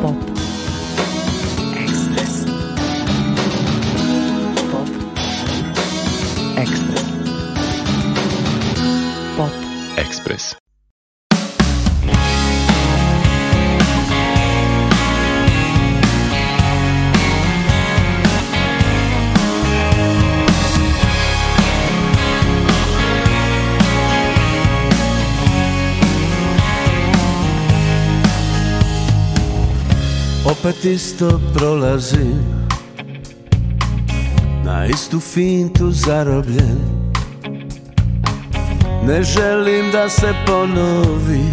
pop. opet isto prolazim Na istu fintu zarobljen Ne želim da se ponovi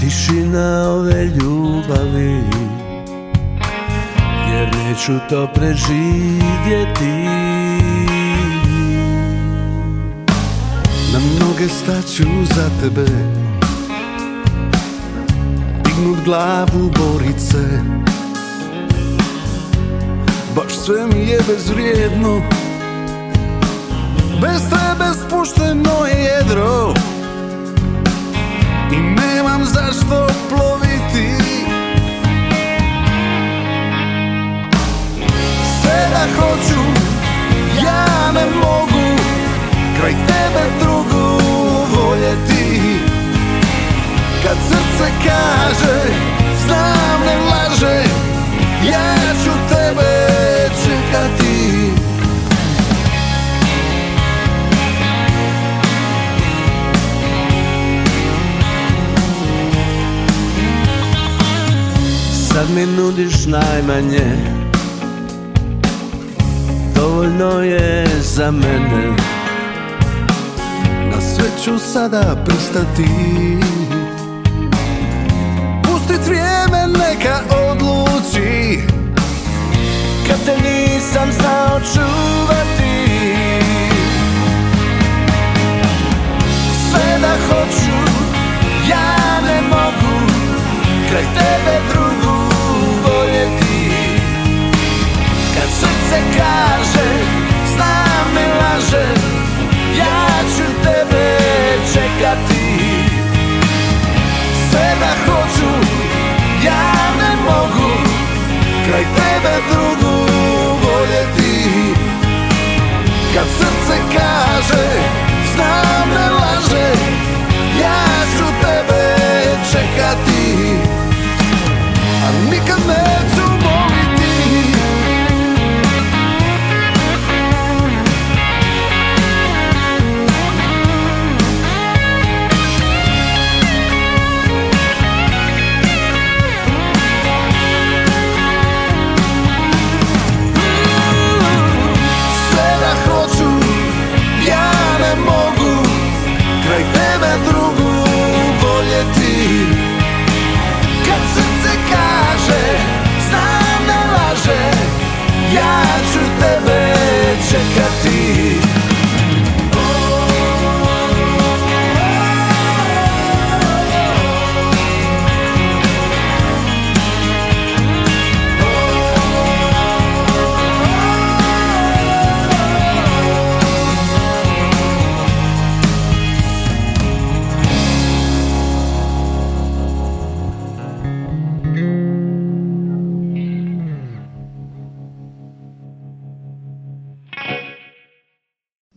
Tišina ove ljubavi Jer neću to preživjeti Na mnoge staću za tebe glavu borice Baš sve mi je bezvrijedno Bez tebe spušteno je jedro I nemam zašto ploviti Sve da hoću, ja ne mogu Kraj tebe drugu kad srce kaže Znam ne laže Ja ću tebe čekati Sad mi nudiš najmanje Dovoljno je za mene Na sve ću sada pristati pustit vrijeme neka odluči Kad te nisam znao čuvati Sve da hoću, ja ne mogu Kraj tebe drugu voljeti Kad srce kaže, znam ne laže Ja ću tebe čekati kraj tebe drugu voljeti Kad srce kaže, znam ne laže Ja ću tebe čekati A nikad ne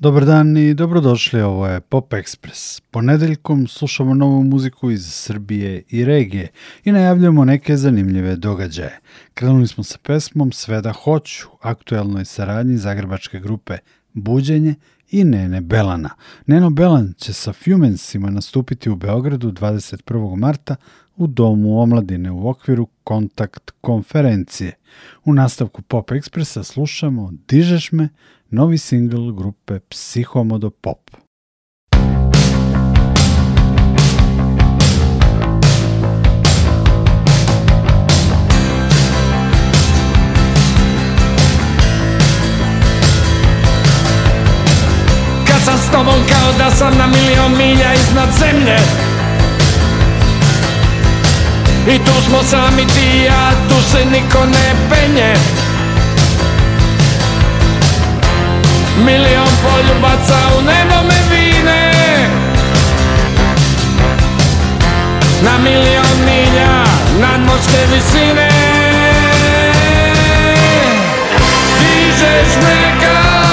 Dobar dan i dobrodošli, ovo je Pop Express. Ponedeljkom slušamo novu muziku iz Srbije i regije i najavljamo neke zanimljive događaje. Krenuli smo sa pesmom Sve da hoću, aktuelnoj saradnji zagrebačke grupe Buđenje i Nene Belana. Neno Belan će sa Fumensima nastupiti u Beogradu 21. marta u Domu omladine u okviru kontakt konferencije. U nastavku Pop Ekspresa slušamo Dižeš me, novi singl grupe Psihomodo Pop. Kad sam s tobom kao da sam na milion milja iznad zemlje i tu smo sami ti ja, tu se niko ne penje Milion poljubaca u nebo vine Na milion milja nadmorske visine Dižeš me kao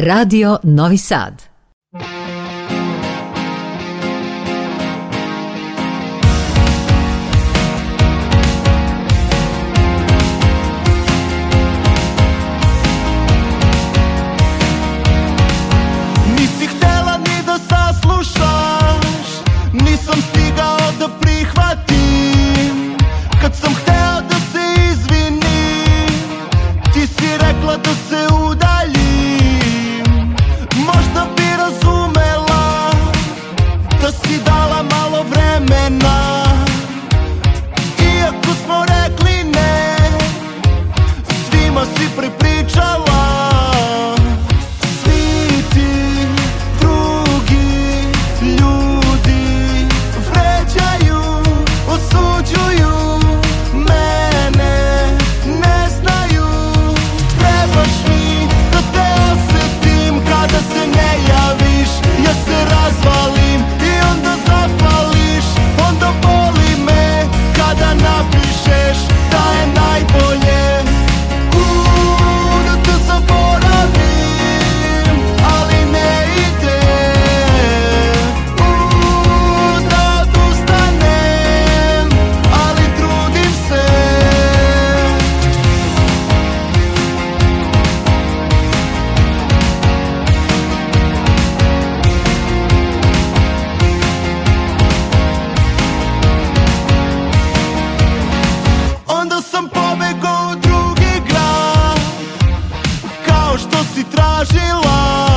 Radio Novi Sad Se traje lá.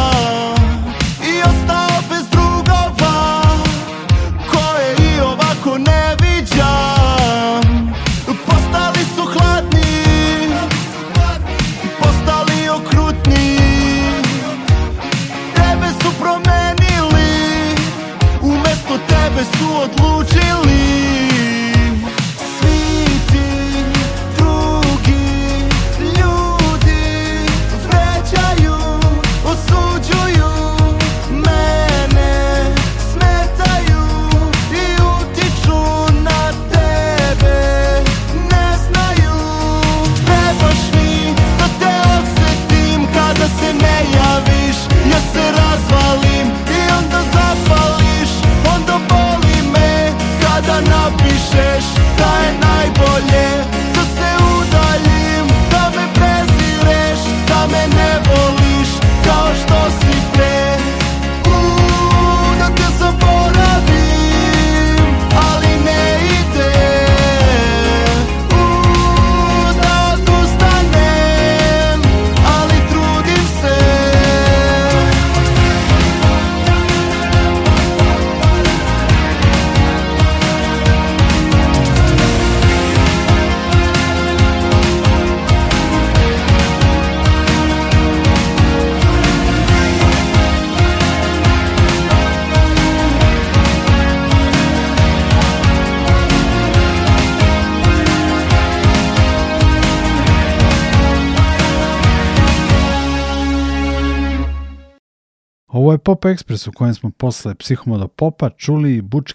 Ovo je Pop Express u kojem smo posle Psihomoda Popa čuli i Butch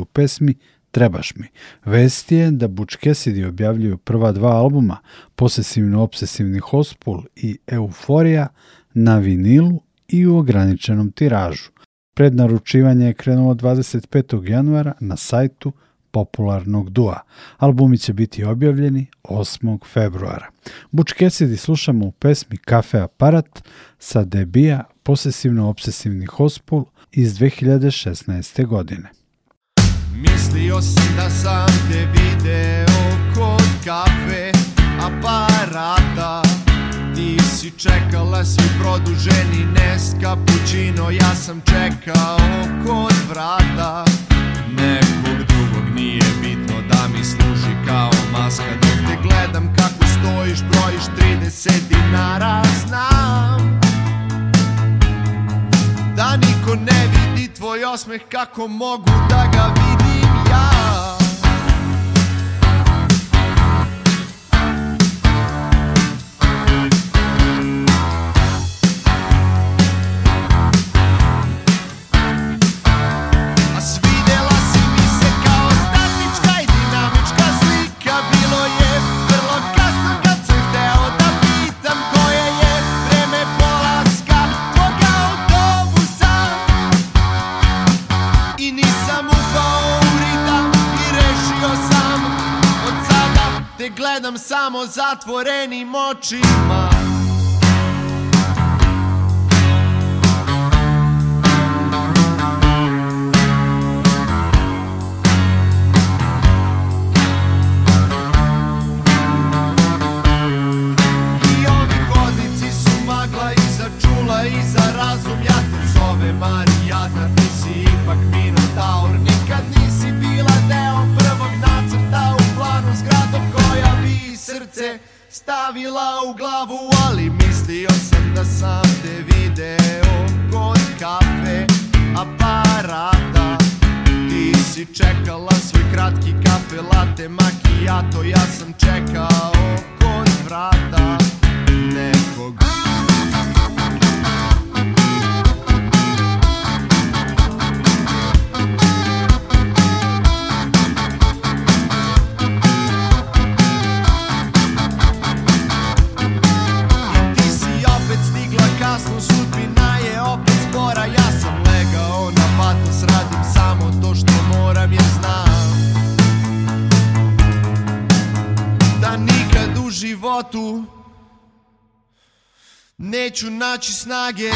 u pesmi Trebaš mi. Vest je da Butch objavljuju prva dva albuma Posesivno-obsesivni Hospul i Euforija na vinilu i u ograničenom tiražu. Prednaručivanje je krenulo 25. januara na sajtu popularnog dua. Albumi će biti objavljeni 8. februara. Butch slušamo u pesmi Kafe Aparat sa debija posesivno-obsesivni hospol iz 2016. godine. Mislio sam da sam te video kod kafe aparata Ti si čekala svi produženi neska kapućino Ja sam čekao kod vrata Nekog drugog nije bitno da mi služi kao maska Dok te gledam kako stojiš brojiš 30 dinara Znam da niko ne vidi tvoj osmeh kako mogu da ga vidim ja samo zatvorenim očima ci snaghe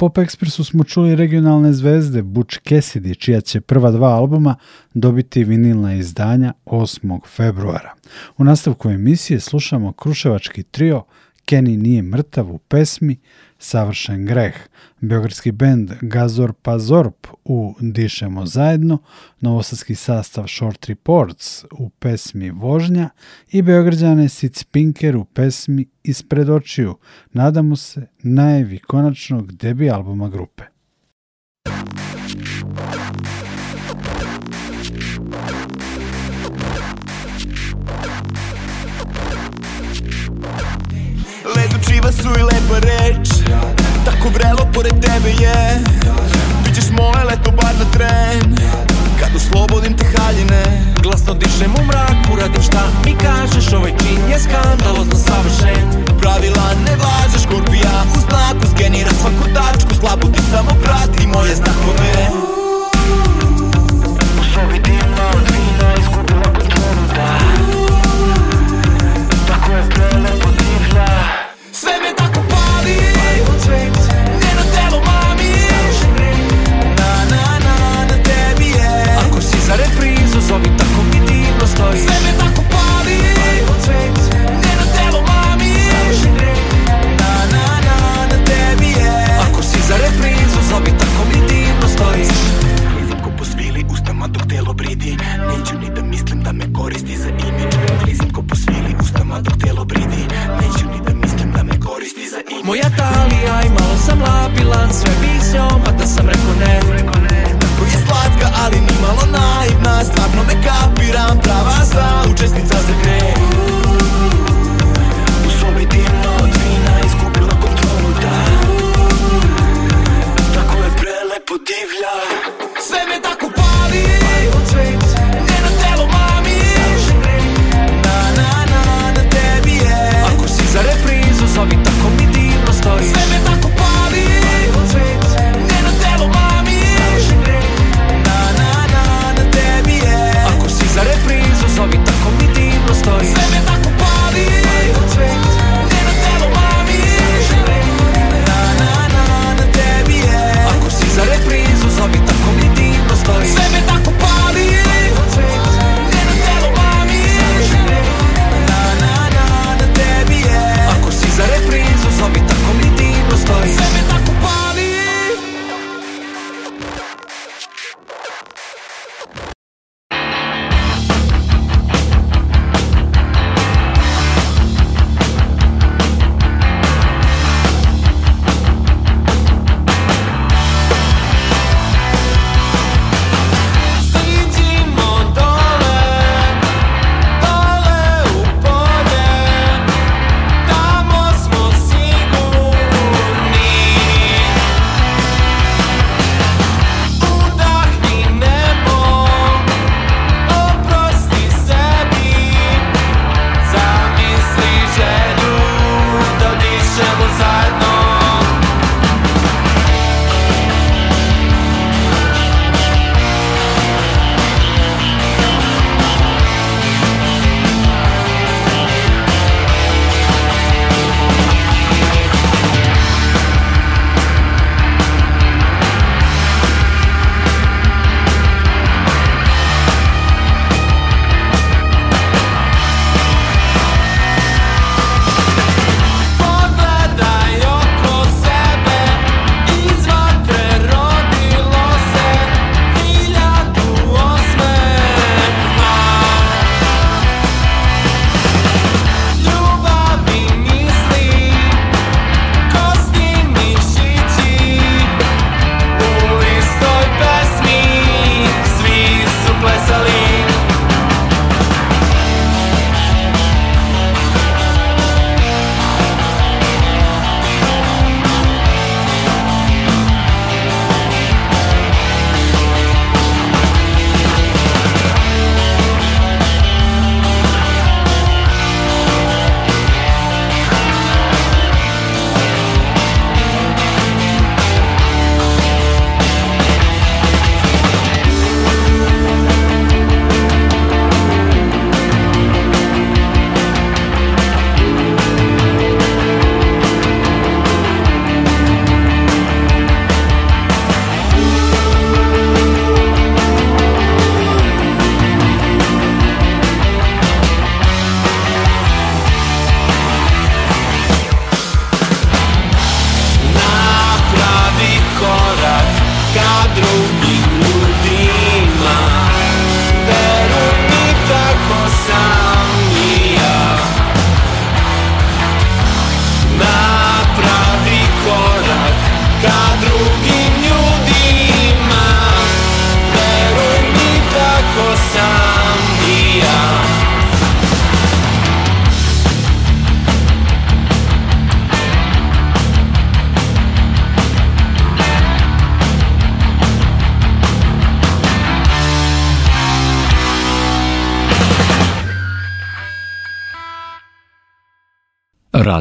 Pop Expressu smo čuli regionalne zvezde Butch Cassidy, čija će prva dva albuma dobiti vinilna izdanja 8. februara. U nastavku emisije slušamo kruševački trio Kenny nije mrtav u pesmi Savršen greh, Beogradski bend Gazor Pazorp u Dišemo zajedno, novosadski sastav Short Reports u pesmi Vožnja i Beograđane Sic Pinker u pesmi Ispred očiju. Nadamo se najevi konačnog debi albuma grupe. su i lepa reč tako vrelo pored tebe je Bićeš moje leto bar na tren Kad uslobodim te haljine Glasno dišem u mraku Radim šta mi kažeš Ovaj čin je skandalozno savršen Pravila ne vlaže škorpija U znaku skenira svaku tačku Slabu ti samo prati moje znakove for you.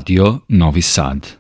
Radio Novi Sad.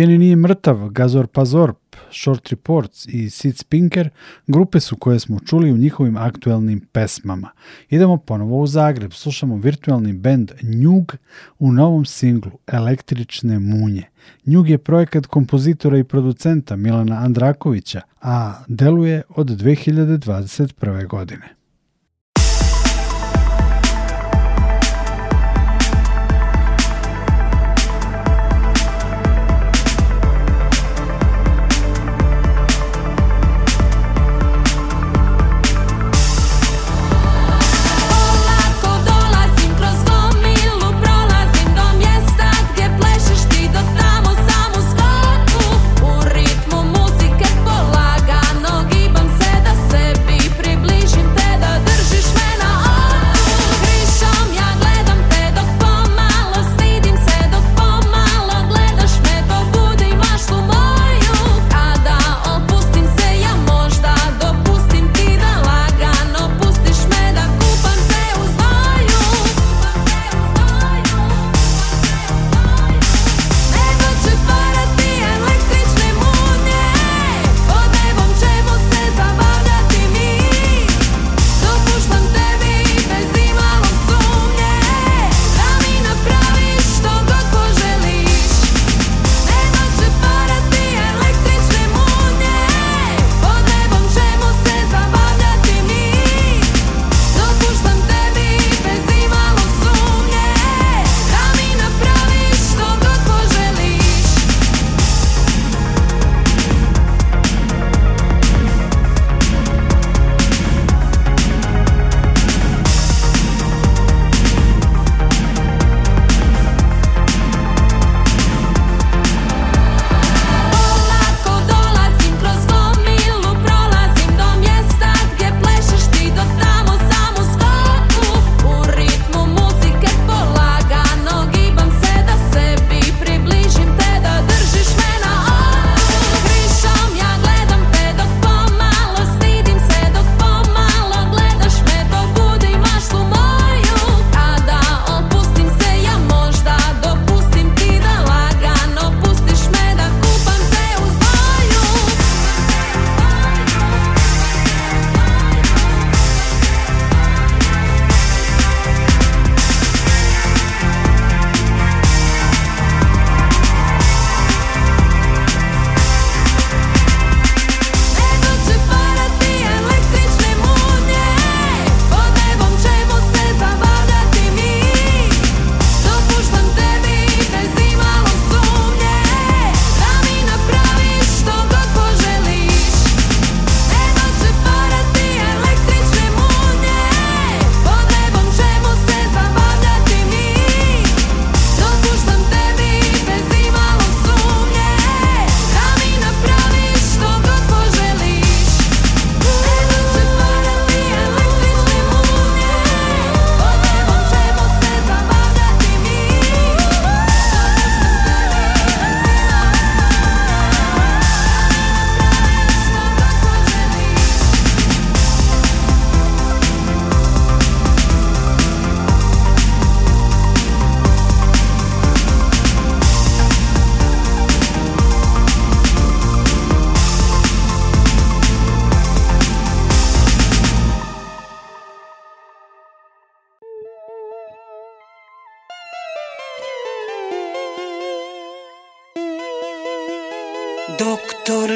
Kenny nije mrtav, Gazor Pazorp, Short Reports i Sid Spinker grupe su koje smo čuli u njihovim aktuelnim pesmama. Idemo ponovo u Zagreb, slušamo virtualni band Njug u novom singlu Električne munje. Njug je projekat kompozitora i producenta Milana Andrakovića, a deluje od 2021. godine.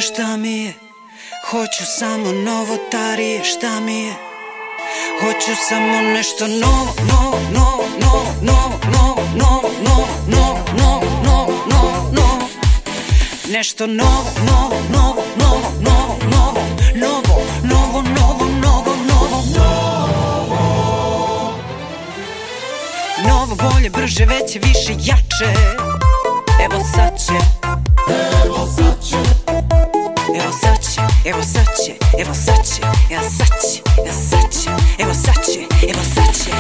šta mi je Hoću samo novo tarije šta mi je Hoću samo nešto novo, novo, novo, novo, novo, novo, novo, novo, novo, novo, novo, novo, novo Nešto novo, novo, novo, novo, novo, novo, novo, novo, novo, novo, novo, novo Novo, bolje, brže, veće, više, jače Evo sad će evo sad će, evo sad će, evo sad će, evo sad će, evo sad će, evo sad će.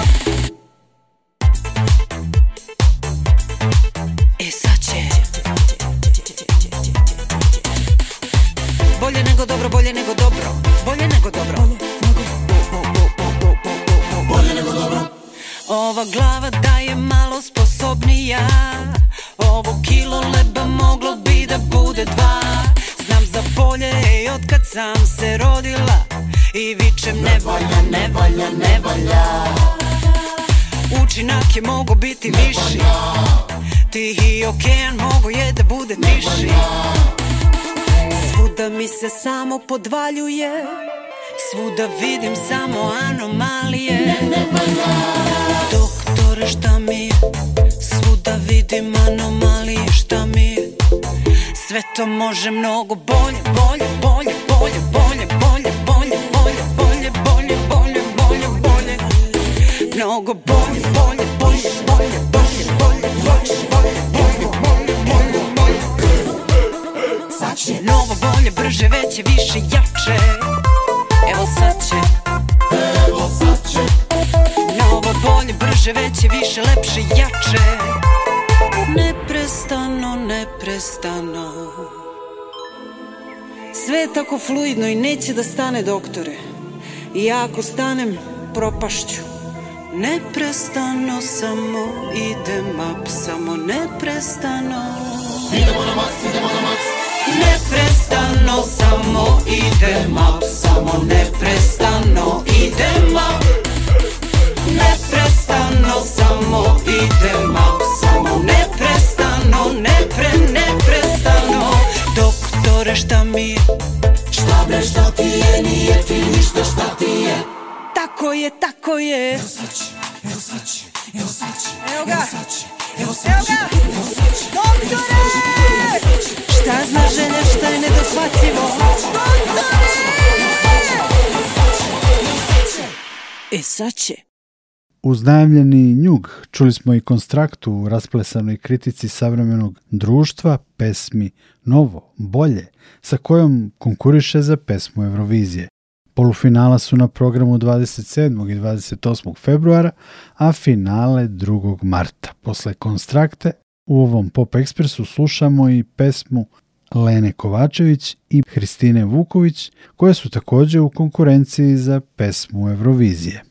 E sad će. Bolje nego dobro, bolje nego dobro, bolje nego dobro. Bolje nego dobro. Ova glava da je malo sposobnija, ovo kilo leba moglo bi da bude dva. Znam za polje i otkad sam se rodila I vičem nevolja, nevolja, nevolja Učinak je mogu biti viši Ti i okean mogu je da bude tiši Svuda mi se samo podvaljuje Svuda vidim samo anomalije Doktore šta mi Svuda vidim anomalije šta mi sve to može mnogo bolje, bolje, bolje, bolje, bolje, bolje, bolje, bolje, bolje, bolje, bolje, bolje, bolje, mnogo bolje, bolje, bolje, bolje, bolje, bolje, bolje, bolje, bolje, bolje, bolje, bolje. Sad će novo bolje, brže, veće, više, jače. Evo sad će. Evo sad će. Novo bolje, brže, veće, više, lepše, jače neprestano Sve je tako fluidno i neće da stane doktore I ja ako stanem, propašću Neprestano samo idem up, samo neprestano Idemo na max, idemo na max Neprestano samo idem up, samo neprestano idem up Neprestano samo idem up, samo neprestano nepre, neprestano Doktore šta mi je? Šta bre šta ti je, nije ti ništa šta ti je Tako je, tako je Evo sači, evo sači, evo sači Evo ga, evo ga, doktore Šta zna žene, šta je nedosvatljivo Doktore E sad će Uznajemljeni njug čuli smo i konstraktu u rasplesanoj kritici savremenog društva pesmi Novo, Bolje, sa kojom konkuriše za pesmu Eurovizije. Polufinala su na programu 27. i 28. februara, a finale 2. marta. Posle konstrakte u ovom Pop Ekspresu slušamo i pesmu Lene Kovačević i Hristine Vuković, koje su također u konkurenciji za pesmu Eurovizije.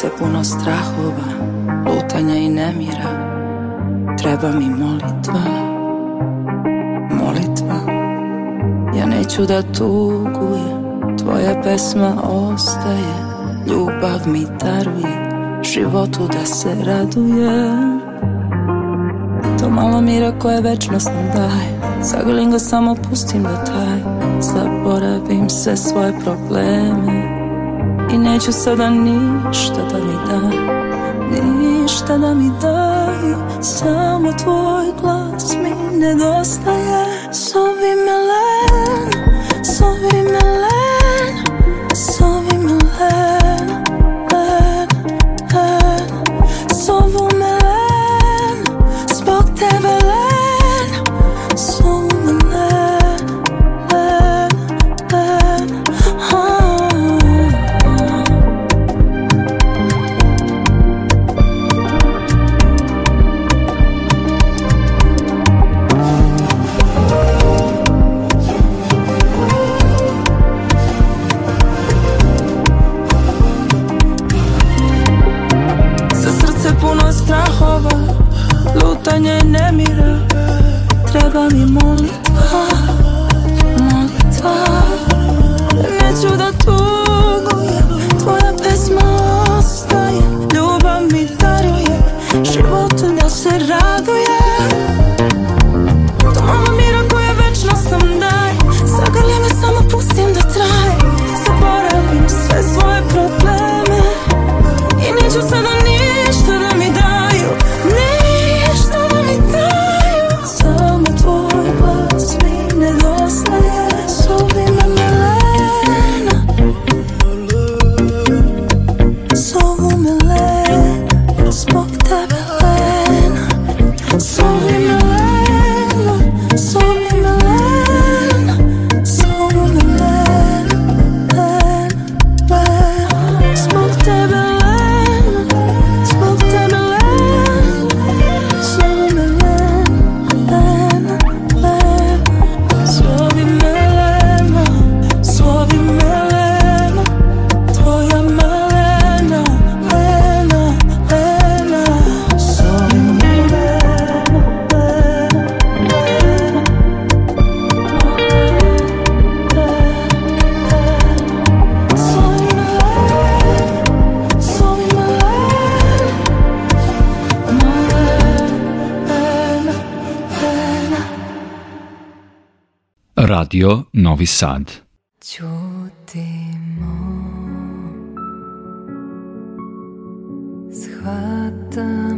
srce puno strahova, lutanja i nemira Treba mi molitva, molitva Ja neću da tuguje, tvoja pesma ostaje Ljubav mi daruje, životu da se raduje To malo mira koje večnost nam daje Zagrlim ga samo pustim da taj Zaboravim se svoje probleme i neću sada ništa da mi da Ništa da mi daj Samo tvoj glas mi nedostaje Zovi me len Zovi me len mommy, mommy. Radio Novi Sad. Ćutimo, shvatam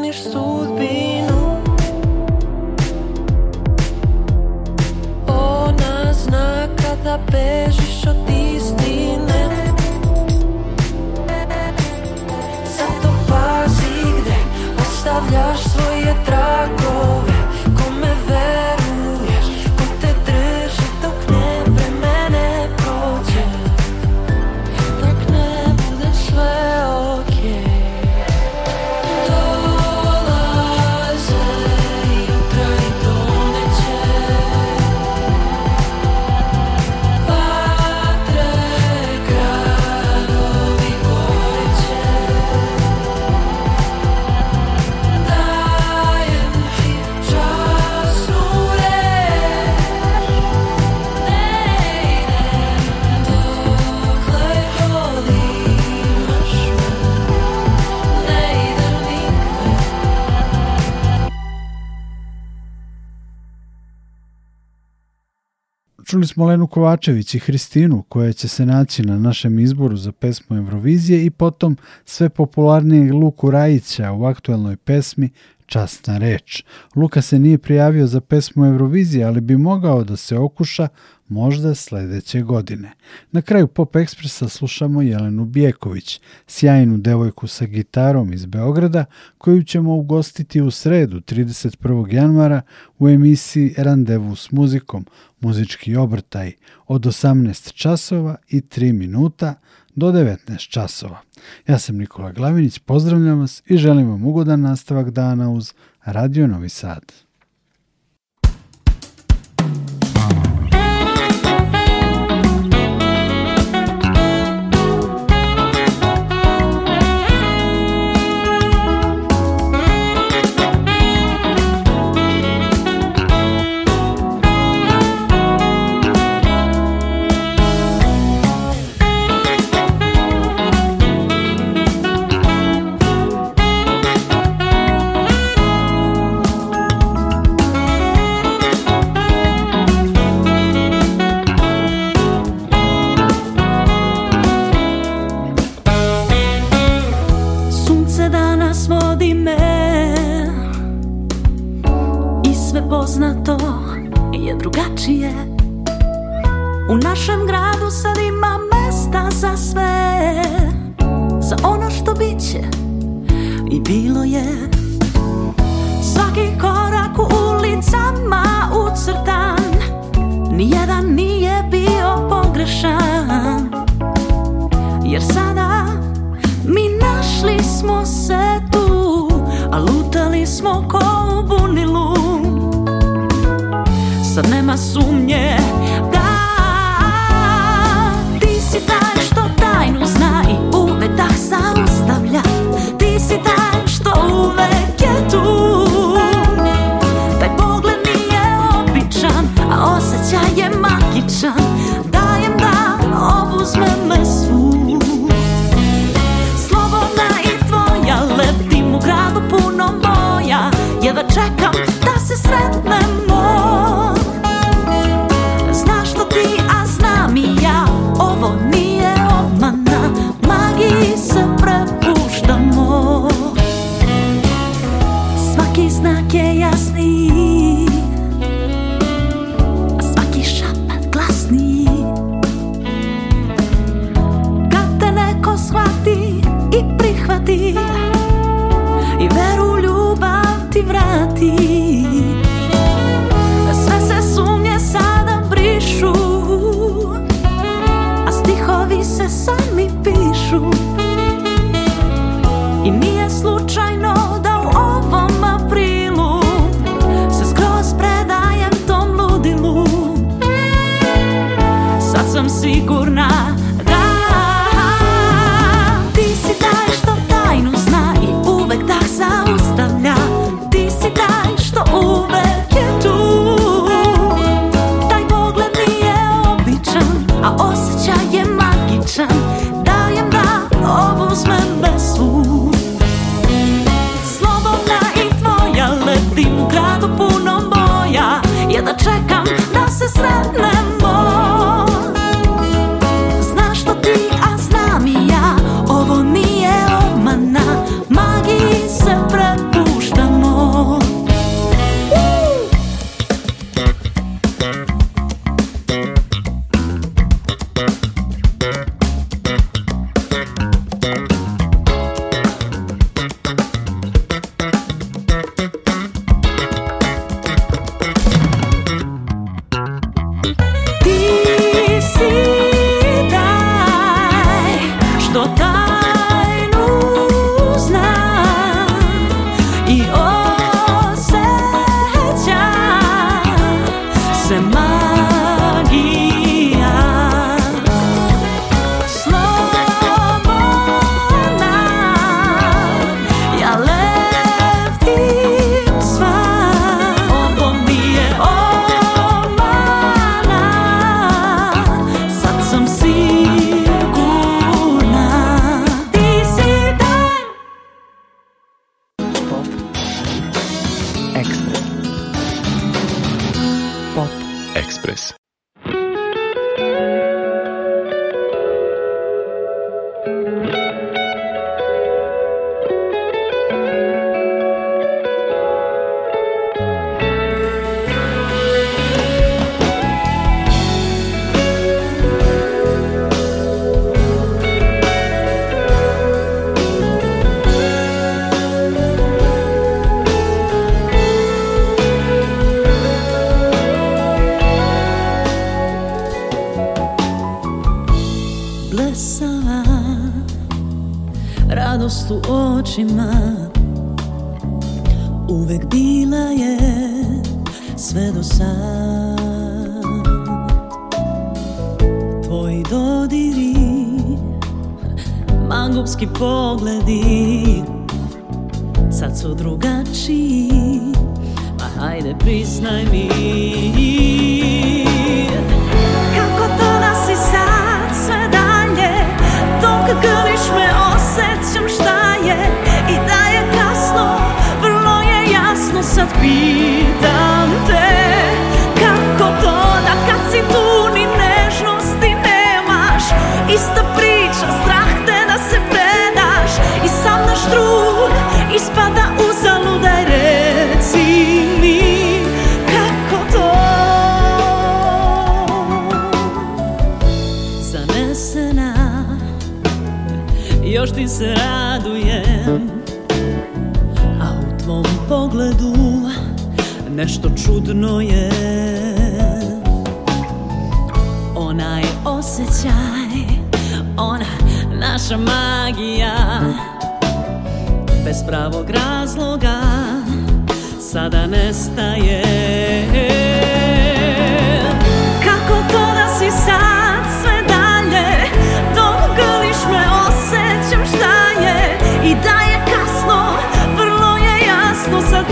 finished, so be. slušali smo Lenu Kovačević i Hristinu koja će se naći na našem izboru za pesmu Eurovizije i potom sve popularnije Luku Rajića u aktuelnoj pesmi Časna reč. Luka se nije prijavio za pesmu Eurovizije, ali bi mogao da se okuša možda sljedeće godine. Na kraju Pop Ekspresa slušamo Jelenu Bijeković, sjajnu devojku sa gitarom iz Beograda, koju ćemo ugostiti u sredu 31. januara u emisiji Randevu s muzikom, muzički obrtaj od 18 časova i 3 minuta do 19 časova. Ja sam Nikola Glavinić, pozdravljam vas i želim vam ugodan nastavak dana uz Radio Novi Sad. track, I'm bili Sad su drugačiji Ma pa hajde priznaj mi Kako to da si sad sve dalje Dok grliš me osjećam šta je I da je kasno, vrlo je jasno Sad pitam te Kako to da kad si tu ni nežnosti nemaš Ista priča, strah naš ispada u daj reci mi kako to Zanesena još ti se radujem a u tvom pogledu nešto čudno je Onaj osjećaj, ona naša magija bez pravog razloga sada nestaje Kako to da si sad sve dalje Dok grliš me osjećam šta je I da je kasno, vrlo je jasno sad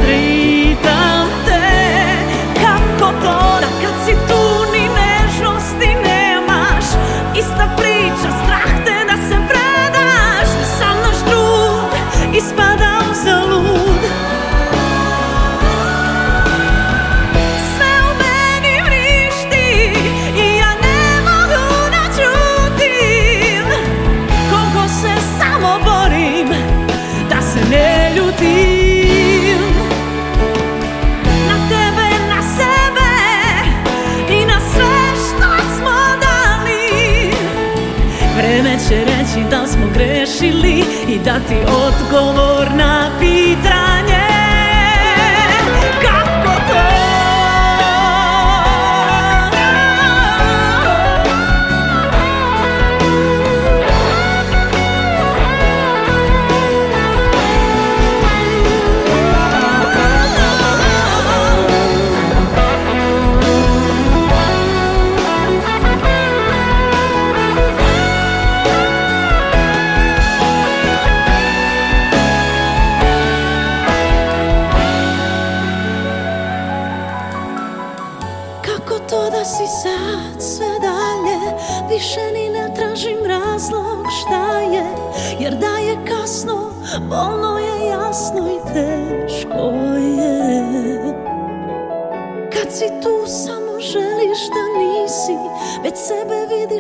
Na tebe, na sebe I na sve što smo dali Vreme će reći da smo grešili I dati odgovor na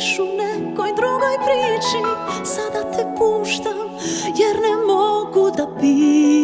U nekoj drugoj priči Sada te puštam jer ne mogu da pijem